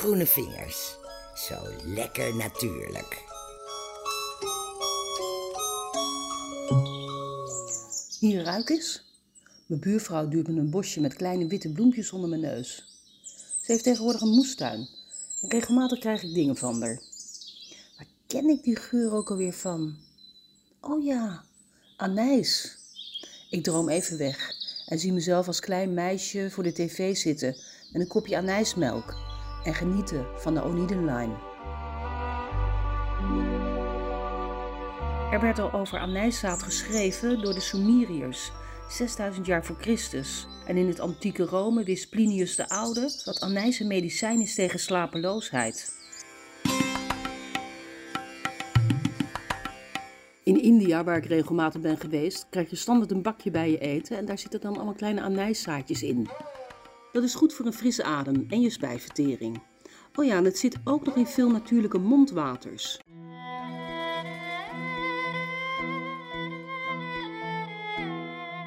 Groene vingers. Zo lekker natuurlijk. Hier ruik eens. Mijn buurvrouw duwt me een bosje met kleine witte bloempjes onder mijn neus. Ze heeft tegenwoordig een moestuin. En regelmatig krijg ik dingen van haar. Waar ken ik die geur ook alweer van? Oh ja, anijs. Ik droom even weg en zie mezelf als klein meisje voor de tv zitten met een kopje anijsmelk en genieten van de Onidenline. Er werd al over anijszaad geschreven door de Sumeriërs, 6000 jaar voor Christus. En in het antieke Rome wist Plinius de Oude dat anijs een medicijn is tegen slapeloosheid. In India, waar ik regelmatig ben geweest, krijg je standaard een bakje bij je eten en daar zitten dan allemaal kleine anijszaadjes in. Dat is goed voor een frisse adem en je spijsvertering. Oh ja, en het zit ook nog in veel natuurlijke mondwaters.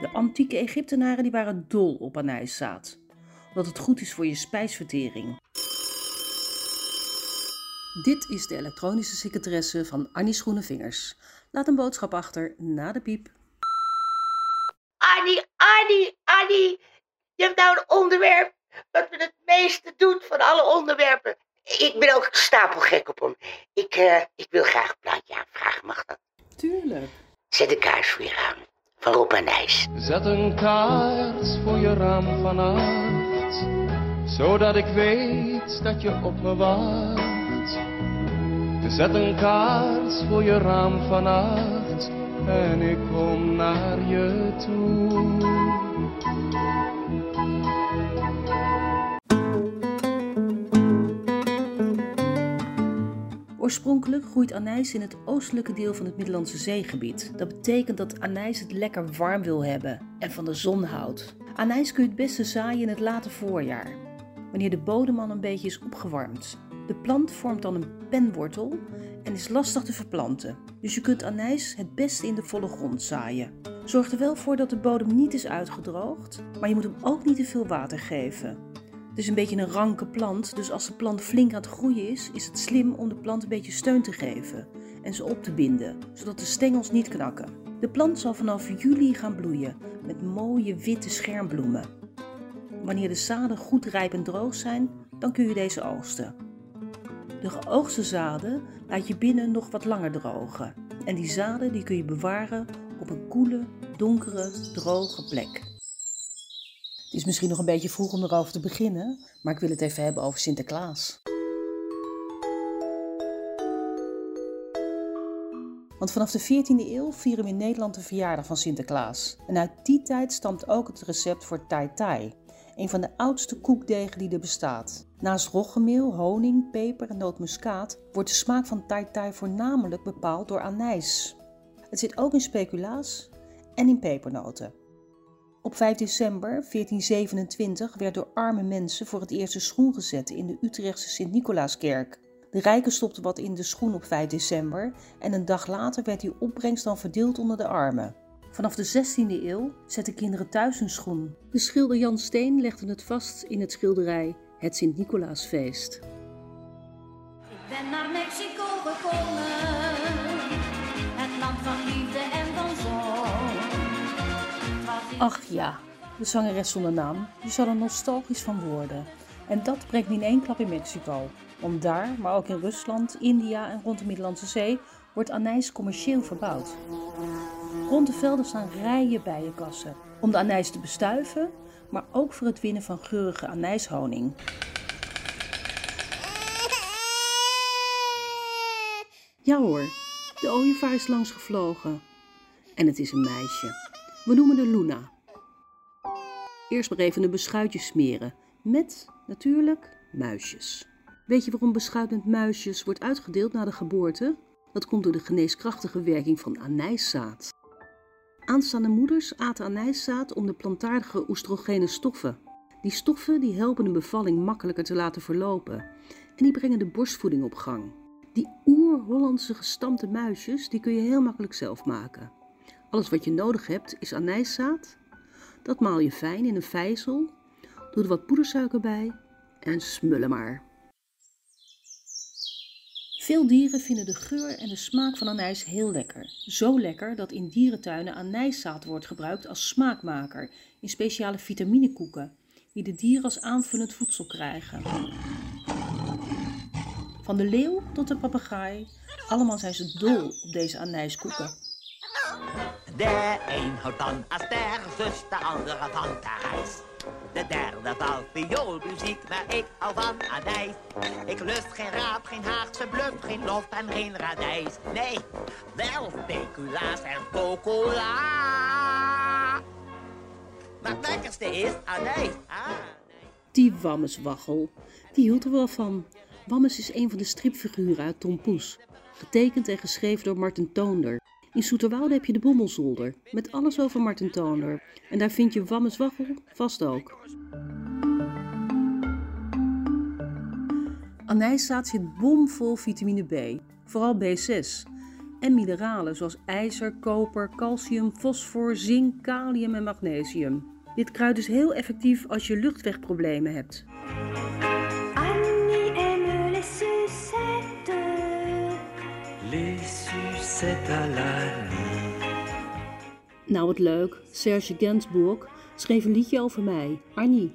De antieke Egyptenaren die waren dol op anijszaad, omdat het goed is voor je spijsvertering. Dit is de elektronische secretaresse van Annie Schoenenvingers. Laat een boodschap achter na de piep. Annie, Annie, Annie. Je hebt nou een onderwerp wat me het meeste doet van alle onderwerpen. Ik ben ook stapelgek op hem. Ik, eh, ik wil graag een plaatje aanvragen, mag dat? Tuurlijk. Zet een kaars voor je raam. Van Rob en Nijs. Zet een kaars voor je raam vannacht, zodat ik weet dat je op me wacht. Zet een kaars voor je raam vannacht en ik kom naar je toe. Oorspronkelijk groeit anijs in het oostelijke deel van het Middellandse zeegebied. Dat betekent dat anijs het lekker warm wil hebben en van de zon houdt. Anijs kun je het beste zaaien in het late voorjaar, wanneer de bodem al een beetje is opgewarmd. De plant vormt dan een penwortel en is lastig te verplanten. Dus je kunt anijs het beste in de volle grond zaaien. Zorg er wel voor dat de bodem niet is uitgedroogd, maar je moet hem ook niet te veel water geven. Het is een beetje een ranke plant, dus als de plant flink aan het groeien is, is het slim om de plant een beetje steun te geven en ze op te binden, zodat de stengels niet knakken. De plant zal vanaf juli gaan bloeien met mooie witte schermbloemen. Wanneer de zaden goed rijp en droog zijn, dan kun je deze oogsten. De geoogste zaden laat je binnen nog wat langer drogen. En die zaden die kun je bewaren op een koele, donkere, droge plek. Het is misschien nog een beetje vroeg om erover te beginnen, maar ik wil het even hebben over Sinterklaas. Want vanaf de 14e eeuw vieren we in Nederland de verjaardag van Sinterklaas. En uit die tijd stamt ook het recept voor tai tai, een van de oudste koekdegen die er bestaat. Naast roggemeel, honing, peper en nootmuskaat wordt de smaak van tai tai voornamelijk bepaald door anijs. Het zit ook in speculaas en in pepernoten. Op 5 december 1427 werd door arme mensen voor het eerst een schoen gezet in de Utrechtse Sint-Nicolaaskerk. De rijken stopten wat in de schoen op 5 december en een dag later werd die opbrengst dan verdeeld onder de armen. Vanaf de 16e eeuw zetten kinderen thuis hun schoen. De schilder Jan Steen legde het vast in het schilderij Het Sint-Nicolaasfeest. Ik ben naar Mexico gekomen, Ach ja, de zangeres zonder naam, die zal er nostalgisch van worden. En dat brengt me in één klap in Mexico. Want daar, maar ook in Rusland, India en rond de Middellandse Zee, wordt anijs commercieel verbouwd. Rond de velden staan rijen bijenkassen om de anijs te bestuiven, maar ook voor het winnen van geurige anijshoning. Ja hoor, de ooievaar is langs gevlogen. En het is een meisje. We noemen haar Luna. Eerst maar even een beschuitje smeren. Met, natuurlijk, muisjes. Weet je waarom beschuit met muisjes wordt uitgedeeld na de geboorte? Dat komt door de geneeskrachtige werking van anijszaad. Aanstaande moeders aten anijszaad om de plantaardige oestrogene stoffen. Die stoffen die helpen een bevalling makkelijker te laten verlopen. En die brengen de borstvoeding op gang. Die oer-Hollandse gestampte muisjes die kun je heel makkelijk zelf maken. Alles wat je nodig hebt is anijszaad. Dat maal je fijn in een vijzel. Doe er wat poedersuiker bij en smullen maar. Veel dieren vinden de geur en de smaak van anijs heel lekker. Zo lekker dat in dierentuinen anijszaad wordt gebruikt als smaakmaker in speciale vitaminekoeken, die de dieren als aanvullend voedsel krijgen. Van de leeuw tot de papegaai, allemaal zijn ze dol op deze anijskoeken. De een houdt van asperges, de andere van kaas. De derde van vioolmuziek, maar ik hou van anijs. Ik lust geen raap, geen Haagse bluff, geen lof en geen radijs. Nee, wel speculaas en cocola. Maar het lekkerste is anijs. Ah, Die Wammeswaggel, die hield er wel van. Wammes is een van de stripfiguren uit Tom Poes. Getekend en geschreven door Martin Toonder. In Soeterwoude heb je de Bommelzolder, met alles over Martin Toonder. En daar vind je Wammeswaggel vast ook. Anijszaad zit bomvol vitamine B, vooral B6. En mineralen zoals ijzer, koper, calcium, fosfor, zink, kalium en magnesium. Dit kruid is heel effectief als je luchtwegproblemen hebt. Nou, wat leuk. Serge Gainsbourg schreef een liedje over mij, Arnie.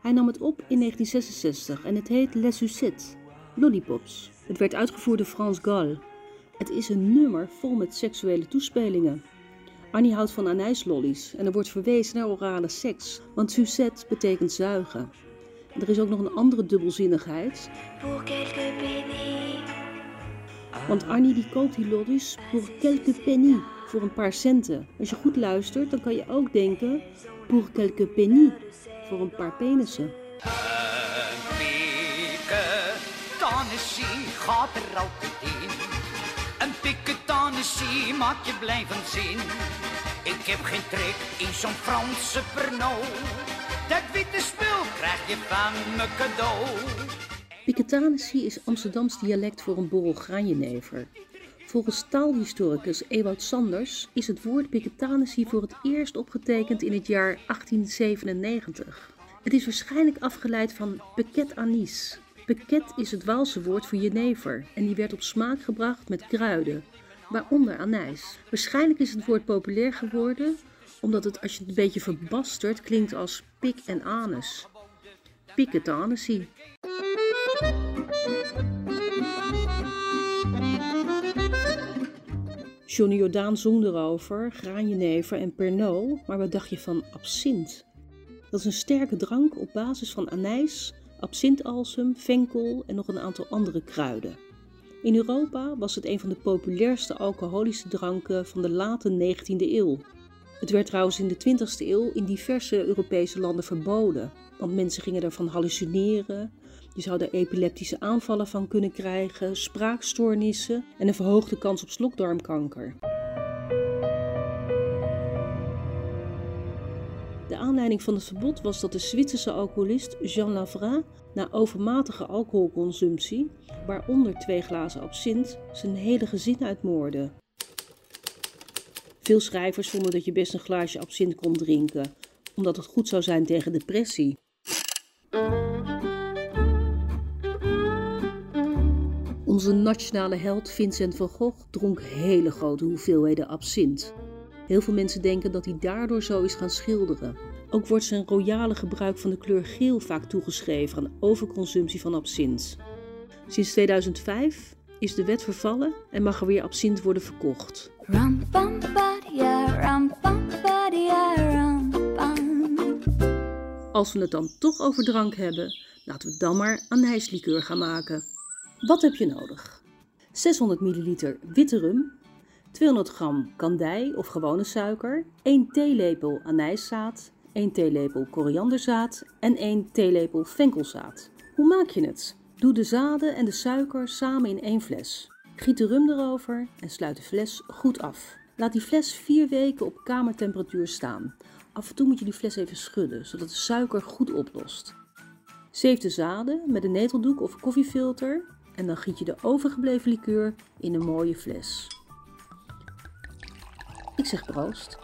Hij nam het op in 1966 en het heet Les Sucettes, Lollipops. Het werd uitgevoerd door Frans Gall. Het is een nummer vol met seksuele toespelingen. Arnie houdt van anijslollies en er wordt verwezen naar orale seks, want sucette betekent zuigen. En er is ook nog een andere dubbelzinnigheid, Pour. Want Arnie die koopt die lollies voor quelques pennies, voor een paar centen. Als je goed luistert, dan kan je ook denken pour quelques pennies, voor een paar penissen. Gaat er altijd in. Een piketanissie maakt je blij zin. Ik heb geen trek in zo'n Franse Pernod. Dat witte spul krijg je van me cadeau. Piketanissie is Amsterdams dialect voor een borrel graanjenever. Volgens taalhistoricus Ewout Sanders is het woord piketanissie voor het eerst opgetekend in het jaar 1897. Het is waarschijnlijk afgeleid van peket anis. Peket is het Waalse woord voor jenever en die werd op smaak gebracht met kruiden, waaronder anijs. Waarschijnlijk is het woord populair geworden omdat het als je het een beetje verbastert klinkt als pik en anus. Piketanissie. Johnny Jordaan zong erover, graanjenever en pernod, maar wat dacht je van absint? Dat is een sterke drank op basis van anijs, absintalsem, venkel en nog een aantal andere kruiden. In Europa was het een van de populairste alcoholische dranken van de late 19e eeuw. Het werd trouwens in de 20e eeuw in diverse Europese landen verboden, want mensen gingen ervan hallucineren. Je zou er epileptische aanvallen van kunnen krijgen, spraakstoornissen en een verhoogde kans op slokdarmkanker. De aanleiding van het verbod was dat de Zwitserse alcoholist Jean Lavra na overmatige alcoholconsumptie, waaronder twee glazen absint, zijn hele gezin uitmoordde. Veel schrijvers vonden dat je best een glaasje absint kon drinken, omdat het goed zou zijn tegen depressie. Onze nationale held Vincent van Gogh dronk hele grote hoeveelheden absint. Heel veel mensen denken dat hij daardoor zo is gaan schilderen. Ook wordt zijn royale gebruik van de kleur geel vaak toegeschreven aan overconsumptie van absint. Sinds 2005 is de wet vervallen en mag er weer absint worden verkocht. Ram ram ram. Als we het dan toch over drank hebben, laten we dan maar anijslikeur gaan maken. Wat heb je nodig? 600 ml witte rum, 200 gram kandij of gewone suiker, 1 theelepel anijszaad, 1 theelepel korianderzaad en 1 theelepel venkelzaad. Hoe maak je het? Doe de zaden en de suiker samen in één fles. Giet de rum erover en sluit de fles goed af. Laat die fles 4 weken op kamertemperatuur staan. Af en toe moet je die fles even schudden, zodat de suiker goed oplost. Zeef de zaden met een neteldoek of koffiefilter en dan giet je de overgebleven liqueur in een mooie fles. Ik zeg proost.